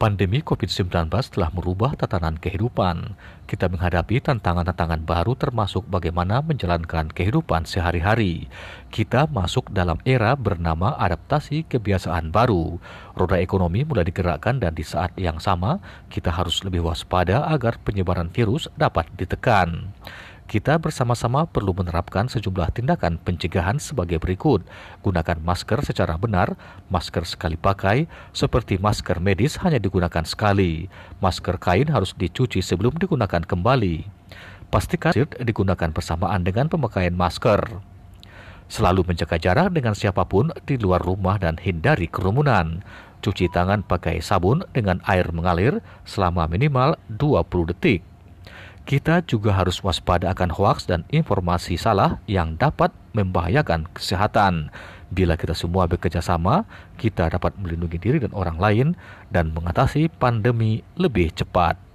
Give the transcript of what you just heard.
Pandemi COVID-19 telah merubah tatanan kehidupan. Kita menghadapi tantangan-tantangan baru termasuk bagaimana menjalankan kehidupan sehari-hari. Kita masuk dalam era bernama adaptasi kebiasaan baru. Roda ekonomi mulai digerakkan dan di saat yang sama kita harus lebih waspada agar penyebaran virus dapat ditekan kita bersama-sama perlu menerapkan sejumlah tindakan pencegahan sebagai berikut. Gunakan masker secara benar, masker sekali pakai, seperti masker medis hanya digunakan sekali. Masker kain harus dicuci sebelum digunakan kembali. Pastikan digunakan bersamaan dengan pemakaian masker. Selalu menjaga jarak dengan siapa pun di luar rumah dan hindari kerumunan. Cuci tangan pakai sabun dengan air mengalir selama minimal 20 detik kita juga harus waspada akan hoaks dan informasi salah yang dapat membahayakan kesehatan. Bila kita semua bekerja sama, kita dapat melindungi diri dan orang lain dan mengatasi pandemi lebih cepat.